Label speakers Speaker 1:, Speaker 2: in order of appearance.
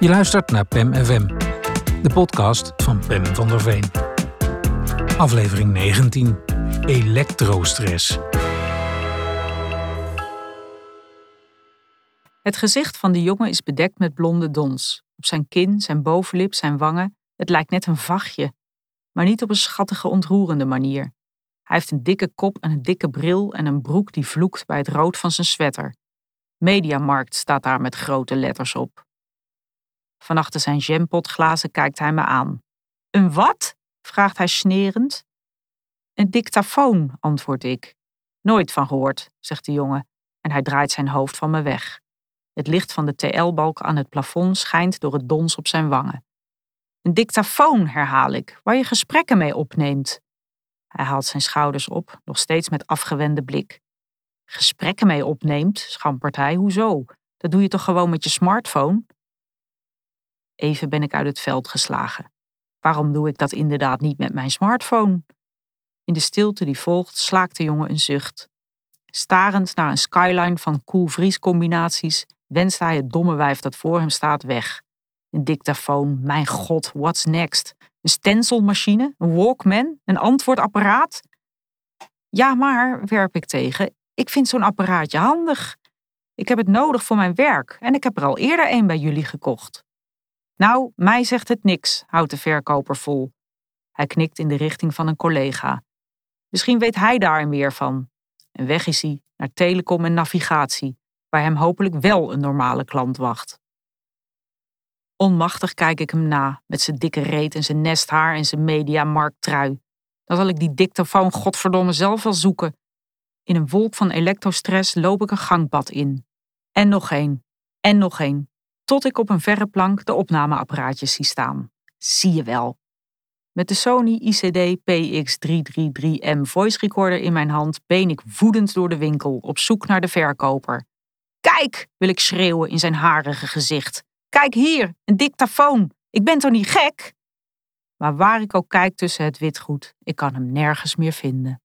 Speaker 1: Je luistert naar PEM FM, de podcast van Pem van der Veen. Aflevering 19: Elektrostress.
Speaker 2: Het gezicht van de jongen is bedekt met blonde dons. Op zijn kin, zijn bovenlip, zijn wangen. Het lijkt net een vachtje, maar niet op een schattige, ontroerende manier. Hij heeft een dikke kop en een dikke bril en een broek die vloekt bij het rood van zijn sweater. Mediamarkt staat daar met grote letters op. Van achter zijn jampotglazen kijkt hij me aan. Een wat? vraagt hij snerend. Een dictafoon, antwoord ik. Nooit van gehoord, zegt de jongen, en hij draait zijn hoofd van me weg. Het licht van de TL-balk aan het plafond schijnt door het dons op zijn wangen. Een dictafoon, herhaal ik, waar je gesprekken mee opneemt. Hij haalt zijn schouders op, nog steeds met afgewende blik. Gesprekken mee opneemt, schampert hij, hoezo? Dat doe je toch gewoon met je smartphone? Even ben ik uit het veld geslagen. Waarom doe ik dat inderdaad niet met mijn smartphone? In de stilte die volgt slaakt de jongen een zucht. Starend naar een skyline van koel-vries combinaties wenst hij het domme wijf dat voor hem staat weg. Een dictafoon, mijn god, what's next? Een stencilmachine, een walkman, een antwoordapparaat? Ja, maar, werp ik tegen, ik vind zo'n apparaatje handig. Ik heb het nodig voor mijn werk en ik heb er al eerder een bij jullie gekocht. Nou, mij zegt het niks, houdt de verkoper vol. Hij knikt in de richting van een collega. Misschien weet hij daar meer van. En weg is hij naar telecom en navigatie, waar hem hopelijk wel een normale klant wacht. Onmachtig kijk ik hem na, met zijn dikke reet en zijn nesthaar en zijn mediamarkttrui. Dan zal ik die dictafoon godverdomme zelf wel zoeken. In een wolk van elektrostress loop ik een gangbad in. En nog één. En nog één tot ik op een verre plank de opnameapparaatjes zie staan. Zie je wel. Met de Sony ICD PX333M voice recorder in mijn hand been ik woedend door de winkel op zoek naar de verkoper. Kijk, wil ik schreeuwen in zijn harige gezicht. Kijk hier, een dictafoon. Ik ben toch niet gek? Maar waar ik ook kijk tussen het witgoed, ik kan hem nergens meer vinden.